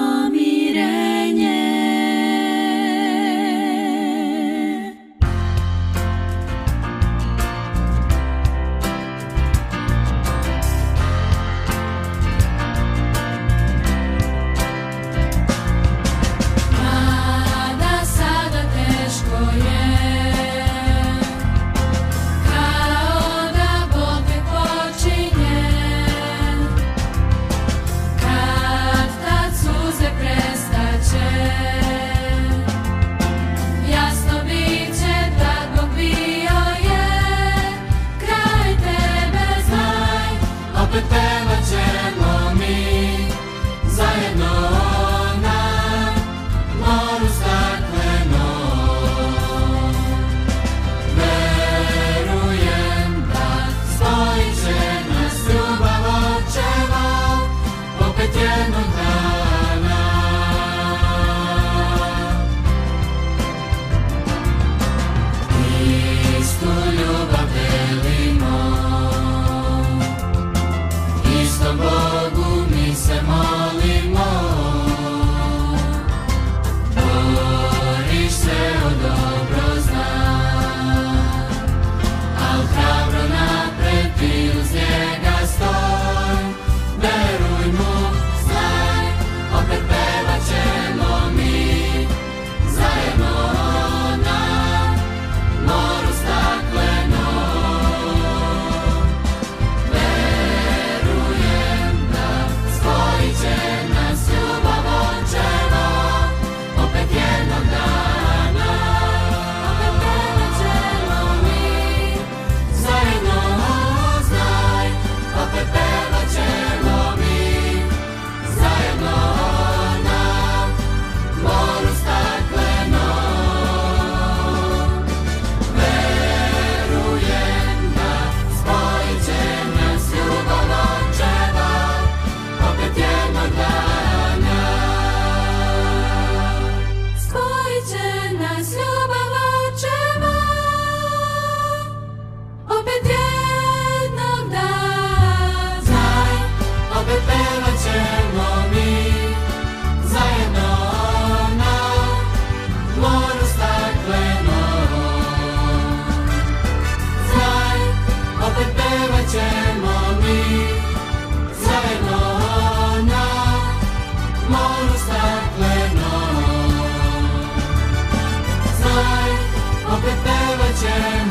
Satan.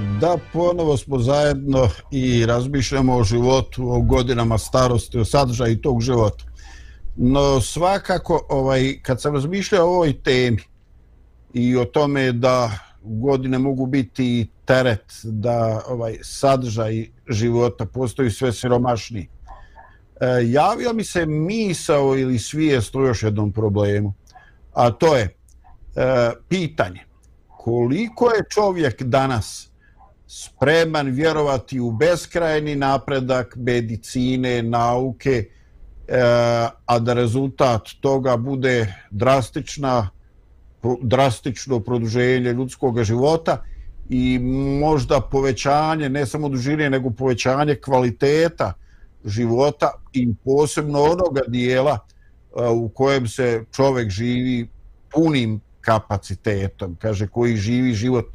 Da, ponovo smo zajedno i razmišljamo o životu, o godinama starosti, o sadržaju tog života. No svakako, ovaj, kad sam razmišljao o ovoj temi i o tome da godine mogu biti teret, da ovaj sadržaj života postoji sve siromašniji, e, javio mi se misao ili svijest o još jednom problemu, a to je e, pitanje koliko je čovjek danas spreman vjerovati u beskrajni napredak medicine, nauke, e, a da rezultat toga bude drastična, drastično produženje ljudskog života i možda povećanje, ne samo dužine, nego povećanje kvaliteta života i posebno onoga dijela e, u kojem se čovjek živi punim kapacitetom, kaže, koji živi život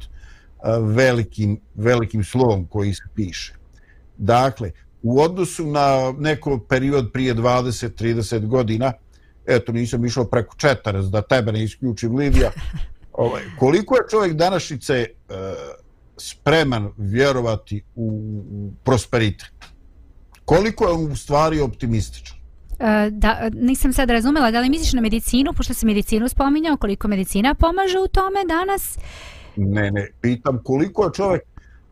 velikim, velikim slovom koji se piše. Dakle, u odnosu na neko period prije 20-30 godina, eto nisam išao preko četaras da tebe ne isključim Lidija, ovaj, koliko je čovjek današnjice e, spreman vjerovati u, u prosperitet? Koliko je on u stvari optimističan? E, da, nisam sad razumela, da li misliš na medicinu, pošto se medicinu spominjao, koliko medicina pomaže u tome danas? Ne, ne, pitam koliko je čovjek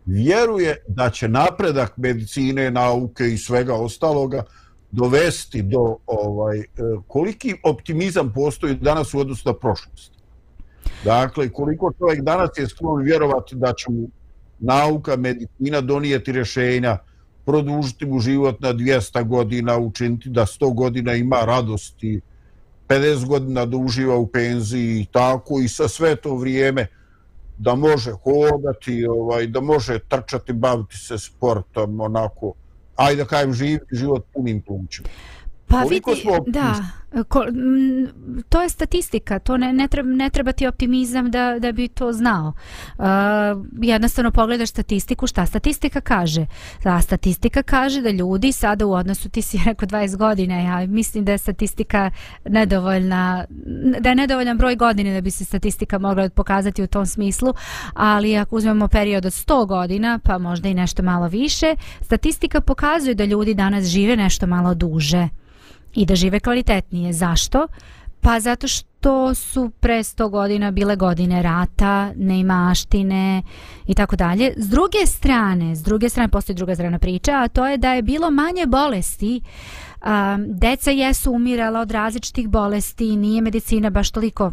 vjeruje da će napredak medicine, nauke i svega ostaloga dovesti do ovaj e, koliki optimizam postoji danas u odnosu na prošlost. Dakle, koliko čovjek danas je sklon vjerovati da će mu nauka, medicina donijeti rješenja, produžiti mu život na 200 godina, učiniti da 100 godina ima radosti, 50 godina da uživa u penziji i tako i sa sve to vrijeme da može hodati, ovaj, da može trčati, baviti se sportom, onako, ajde da kajem živiti život punim plućima. Pa vidi, da, ko, m, to je statistika, to ne, ne, treba, ne treba ti optimizam da, da bi to znao. Uh, jednostavno pogledaš statistiku, šta statistika kaže? Da, statistika kaže da ljudi sada u odnosu, ti si rekao 20 godina, ja mislim da je statistika nedovoljna, da je nedovoljan broj godine da bi se statistika mogla pokazati u tom smislu, ali ako uzmemo period od 100 godina, pa možda i nešto malo više, statistika pokazuje da ljudi danas žive nešto malo duže i da žive kvalitetnije. Zašto? Pa zato što su pre 100 godina bile godine rata, neimaštine i tako dalje. S druge strane, s druge strane postoji druga strana priča, a to je da je bilo manje bolesti. Um, deca jesu umirala od različitih bolesti, nije medicina baš toliko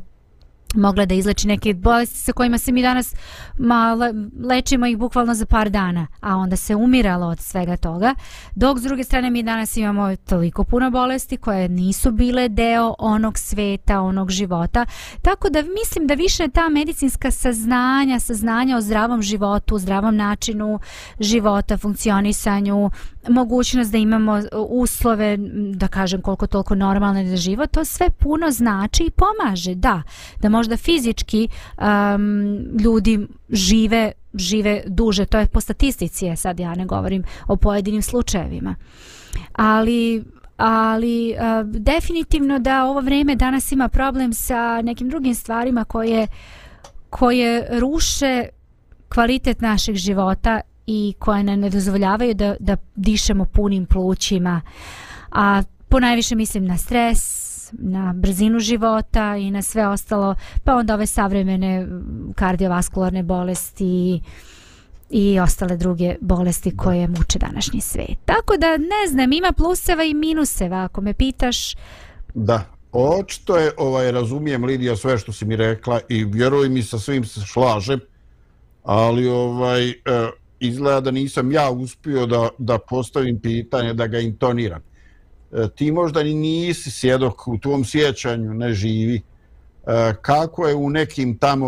mogla da izleči neke bolesti sa kojima se mi danas ma, lečimo ih bukvalno za par dana, a onda se umiralo od svega toga. Dok s druge strane mi danas imamo toliko puno bolesti koje nisu bile deo onog sveta, onog života. Tako da mislim da više ta medicinska saznanja, saznanja o zdravom životu, zdravom načinu života, funkcionisanju, mogućnost da imamo e, uslove, da kažem koliko toliko normalne za život, to sve puno znači i pomaže, da, da možda fizički um, ljudi žive žive duže, to je po statistici, e, sad ja ne govorim o pojedinim slučajevima. Ali ali uh, definitivno da ovo vrijeme danas ima problem sa nekim drugim stvarima koje koje ruše kvalitet našeg života i koje ne, ne dozvoljavaju da, da dišemo punim plućima. A po najviše mislim na stres, na brzinu života i na sve ostalo, pa onda ove savremene kardiovaskularne bolesti i ostale druge bolesti koje muče današnji svet. Tako da ne znam, ima pluseva i minuseva, ako me pitaš. Da, očito je, ovaj, razumijem Lidija sve što si mi rekla i vjeruj mi sa svim se šlažem, ali ovaj, e, izgleda da nisam ja uspio da, da postavim pitanje, da ga intoniram. E, ti možda ni nisi sjedok u tvom sjećanju, ne živi. E, kako je u nekim tamo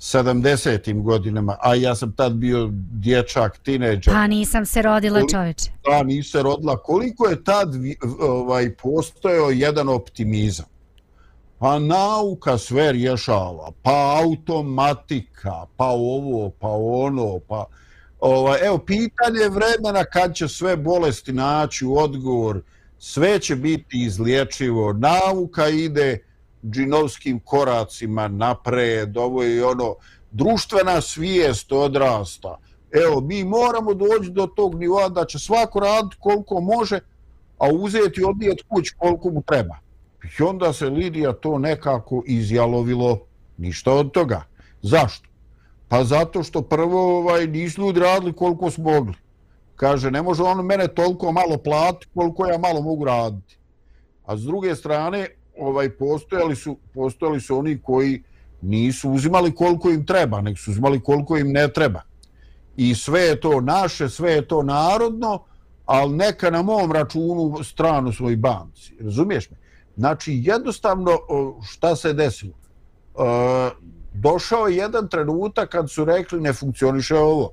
70. godinama, a ja sam tad bio dječak, tineđer. Pa nisam se rodila čoveče. Da, nisam se rodila. Koliko je tad ovaj, postojao jedan optimizam? Pa nauka sve rješava, pa automatika, pa ovo, pa ono, pa... Ovaj, evo, pitanje vremena kad će sve bolesti naći u odgovor, sve će biti izliječivo, nauka ide džinovskim koracima napred, ovo je ono, društvena svijest odrasta. Evo, mi moramo doći do tog nivoa da će svako raditi koliko može, a uzeti odnijeti kuć koliko mu treba. I onda se Lidija to nekako izjalovilo ništa od toga. Zašto? Pa zato što prvo ovaj, nisu ljudi radili koliko su mogli. Kaže, ne može on mene toliko malo plati koliko ja malo mogu raditi. A s druge strane, ovaj postojali su postojali su oni koji nisu uzimali koliko im treba, nek su uzimali koliko im ne treba. I sve je to naše, sve je to narodno, ali neka na mom računu stranu svoj banci. Razumiješ me? Znači, jednostavno, šta se desilo? E, došao je jedan trenutak kad su rekli ne funkcioniše ovo.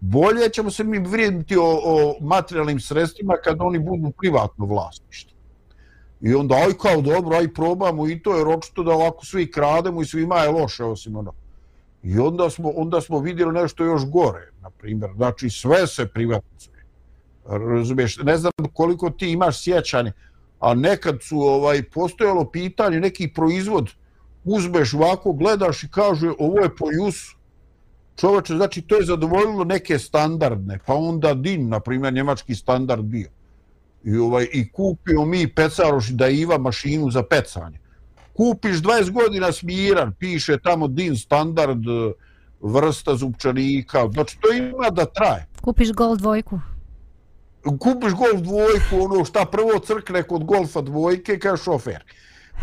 Bolje ćemo se mi vrijediti o, o materijalnim sredstvima kad oni budu privatno vlasništvo. I onda, aj kao dobro, aj probamo i to, jer očito da ovako svi krademo i svima je loše, osim ono. I onda smo, onda smo vidjeli nešto još gore, na primjer. Znači, sve se privatizuje. Razumiješ, ne znam koliko ti imaš sjećanje, a nekad su ovaj postojalo pitanje, neki proizvod, uzmeš ovako, gledaš i kaže, ovo je po jusu. Čoveče, znači, to je zadovoljilo neke standardne, pa onda DIN, na primjer, njemački standard bio i ovaj i kupio mi pecaroš da iva mašinu za pecanje. Kupiš 20 godina smiran, piše tamo din standard vrsta zupčanika, znači to ima da traje. Kupiš gol dvojku. Kupiš gol dvojku, ono šta prvo crkne kod golfa dvojke, kao šofer.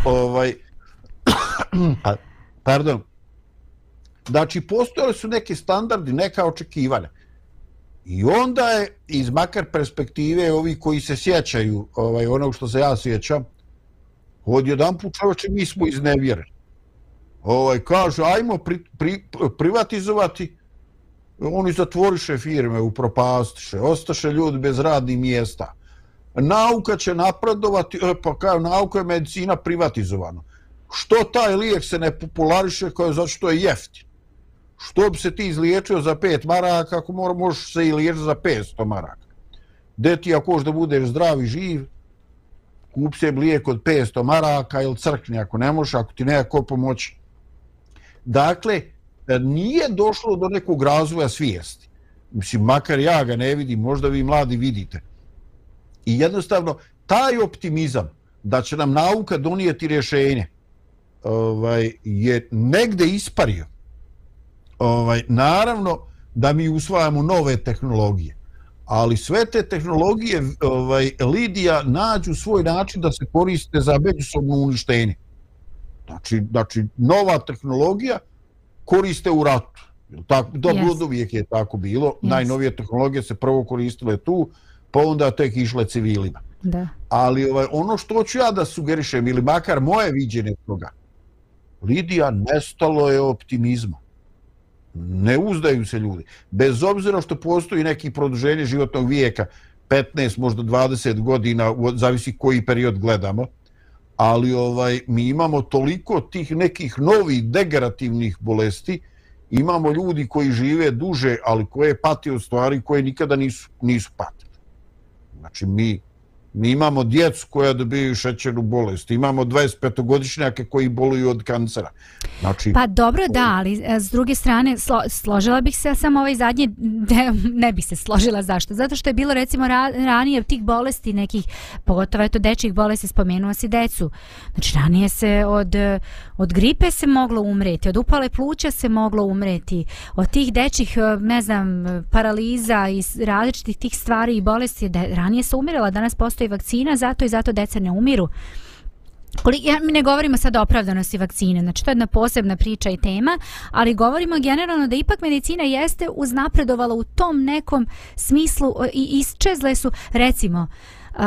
Ovaj, pardon. Znači, postojali su neki standardi, neka očekivanja. I onda je iz makar perspektive ovi koji se sjećaju ovaj, onog što se ja sjećam, od jedan put čovječe mi smo iznevjereni. Ovaj, kažu, ajmo pri, pri, privatizovati, oni zatvoriše firme, upropastiše, ostaše ljudi bez radnih mjesta. Nauka će napredovati, e, pa kao nauka je medicina privatizovana. Što taj lijek se ne populariše, kao zato što je jeftin? što bi se ti izliječio za 5 maraka ako mora, možeš se i liječiti za 500 maraka. Gde ti ako da budeš zdrav i živ, kup se lijek od 500 maraka ili crkni ako ne možeš, ako ti neko pomoći. Dakle, nije došlo do nekog razvoja svijesti. Mislim, makar ja ga ne vidim, možda vi mladi vidite. I jednostavno, taj optimizam da će nam nauka donijeti rješenje ovaj, je negde ispario ovaj, naravno da mi usvajamo nove tehnologije, ali sve te tehnologije ovaj, Lidija nađu svoj način da se koriste za međusobno uništenje. Znači, znači, nova tehnologija koriste u ratu. Tako, dobro, yes. uvijek je tako bilo. Yes. Najnovije tehnologije se prvo koristile tu, pa onda tek išle civilima. Da. Ali ovaj, ono što ću ja da sugerišem, ili makar moje viđenje toga, Lidija nestalo je optimizma ne uzdaju se ljudi. Bez obzira što postoji neki produženje životnog vijeka, 15, možda 20 godina, zavisi koji period gledamo, ali ovaj mi imamo toliko tih nekih novih degenerativnih bolesti, imamo ljudi koji žive duže, ali koje pati od stvari koje nikada nisu, nisu patili. Znači, mi Mi imamo djecu koja dobiju šećernu bolest. Imamo 25-godišnjake koji boluju od kancera. Znači, pa dobro, da, ali e, s druge strane, slo, složila bih se samo ovaj zadnji, ne, ne bih se složila. Zašto? Zato što je bilo recimo ra, ranije tih bolesti nekih, pogotovo eto dečjih bolesti, spomenuo si decu. Znači ranije se od, od gripe se moglo umreti, od upale pluća se moglo umreti, od tih dečjih, e, ne znam, paraliza i različitih tih stvari i bolesti, da ranije se umirala, danas postoji postoji vakcina, zato i zato deca ne umiru. Ja, mi ne govorimo sad o opravdanosti vakcine, znači to je jedna posebna priča i tema, ali govorimo generalno da ipak medicina jeste uznapredovala u tom nekom smislu i isčezle su, recimo, uh,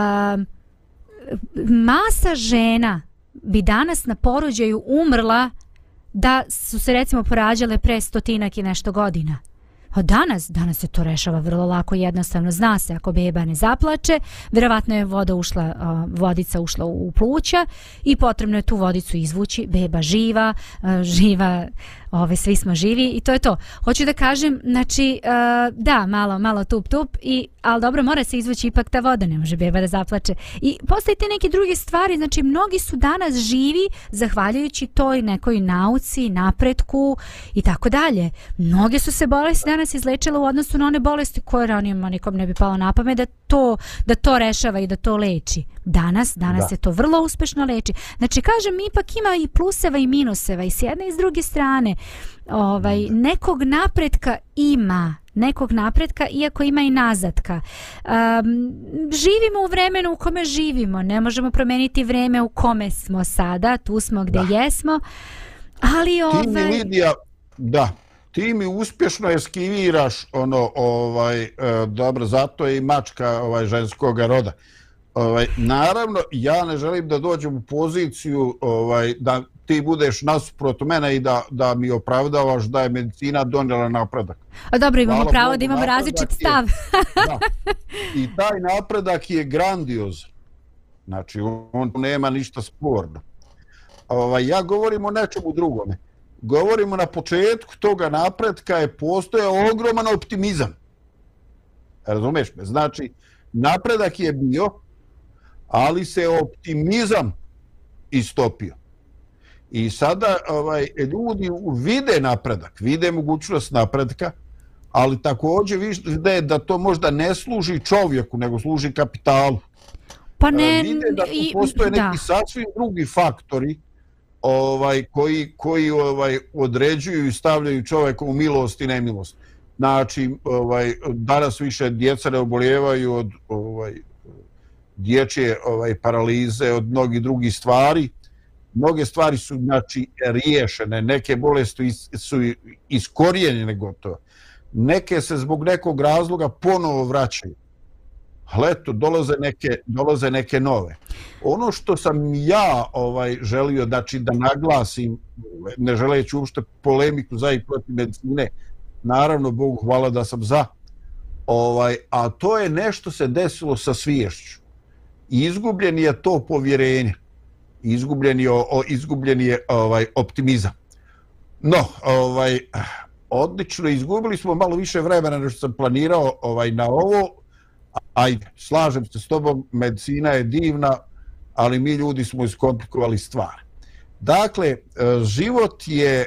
masa žena bi danas na porođaju umrla da su se recimo porađale pre stotinak i nešto godina. A danas, danas se to rešava vrlo lako i jednostavno. Zna se ako beba ne zaplače, vjerovatno je voda ušla, vodica ušla u pluća i potrebno je tu vodicu izvući. Beba živa, živa Ove, svi smo živi i to je to. Hoću da kažem, znači, uh, da, malo, malo tup tup, i, ali dobro, mora se izvući ipak ta voda, ne može beba da zaplače. I postoje te neke druge stvari, znači, mnogi su danas živi zahvaljujući toj nekoj nauci, napretku i tako dalje. Mnoge su se bolesti danas izlečile u odnosu na one bolesti koje ranijima nikom ne bi palo na pamet da to, da to rešava i da to leči. Danas, danas da. se to vrlo uspešno leči. Znači, kažem, ipak ima i pluseva i minuseva i s jedne i s druge strane. Ovaj, nekog napretka ima, nekog napretka, iako ima i nazadka. Um, živimo u vremenu u kome živimo, ne možemo promeniti vreme u kome smo sada, tu smo gde da. jesmo, ali ovaj... Ti mi, Lidija, da, ti mi uspješno eskiviraš ono, ovaj, e, dobro, zato je i mačka ovaj, ženskog roda. Ovaj, naravno, ja ne želim da dođem u poziciju ovaj, da ti budeš nasuprot mene i da, da mi opravdavaš da je medicina donijela napredak. A dobro, imamo Hvala pravo da imamo različit stav. Je, da. I taj napredak je grandioz. Znači, on nema ništa sporno. Ovaj, ja govorim o nečemu drugome. Govorimo na početku toga napredka je postoje ogroman optimizam. Razumeš me? Znači, napredak je bio, ali se optimizam istopio. I sada ovaj ljudi vide napredak, vide mogućnost napredka, ali također vide da to možda ne služi čovjeku, nego služi kapitalu. Pa ne, vide da tu postoje neki da. sasvim drugi faktori ovaj koji koji ovaj određuju i stavljaju čovjeka u milost i nemilost. Znači, ovaj danas više djeca ne obolijevaju od ovaj dječje ovaj paralize, od mnogih drugih stvari mnoge stvari su znači riješene, neke bolesti su iskorijenjene gotovo. Neke se zbog nekog razloga ponovo vraćaju. Ali eto, dolaze neke, dolaze neke nove. Ono što sam ja ovaj želio znači, da naglasim, ne želeći uopšte polemiku za i protiv medicine, naravno, Bogu hvala da sam za, ovaj, a to je nešto se desilo sa sviješću. Izgubljen je to povjerenje izgubljen je, o, izgubljen je ovaj optimizam. No, ovaj odlično izgubili smo malo više vremena nego što sam planirao ovaj na ovo. Ajde, slažem se s tobom, medicina je divna, ali mi ljudi smo iskomplikovali stvar. Dakle, e, život je e,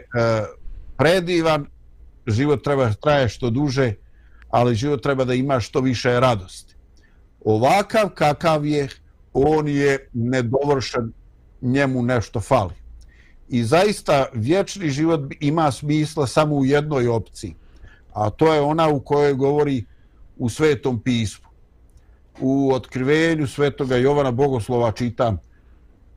predivan, život treba traje što duže, ali život treba da ima što više radosti. Ovakav kakav je, on je nedovršen njemu nešto fali. I zaista vječni život ima smisla samo u jednoj opciji, a to je ona u kojoj govori u svetom pismu. U otkrivenju svetoga Jovana Bogoslova čitam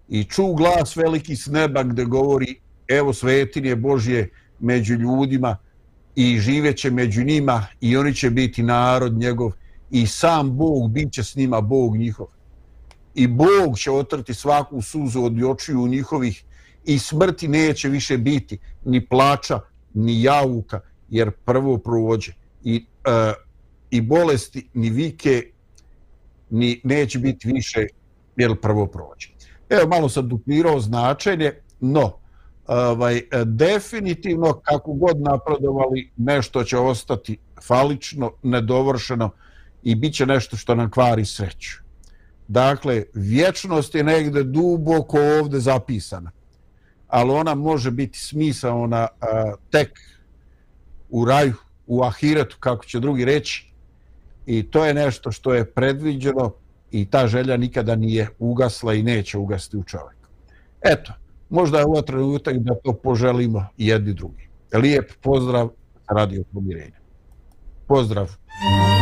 i ču glas veliki s neba gde govori evo svetinje Božje među ljudima i živeće među njima i oni će biti narod njegov i sam Bog bit će s njima Bog njihov i Bog će otrti svaku suzu od očiju njihovih i smrti neće više biti ni plača, ni javuka, jer prvo provođe. I, uh, i bolesti, ni vike, ni neće biti više, jer prvo provođe. Evo, malo sam duplirao značenje, no, ovaj, definitivno, kako god napredovali, nešto će ostati falično, nedovršeno i bit će nešto što nam kvari sreću. Dakle, vječnost je negde duboko ovde zapisana. Ali ona može biti smisa ona a, tek u raju, u ahiretu, kako će drugi reći. I to je nešto što je predviđeno i ta želja nikada nije ugasla i neće ugasti u čovjeku. Eto, možda je ovo trenutak da to poželimo jedni drugi. Lijep pozdrav radio pomirenja. Pozdrav. Pozdrav.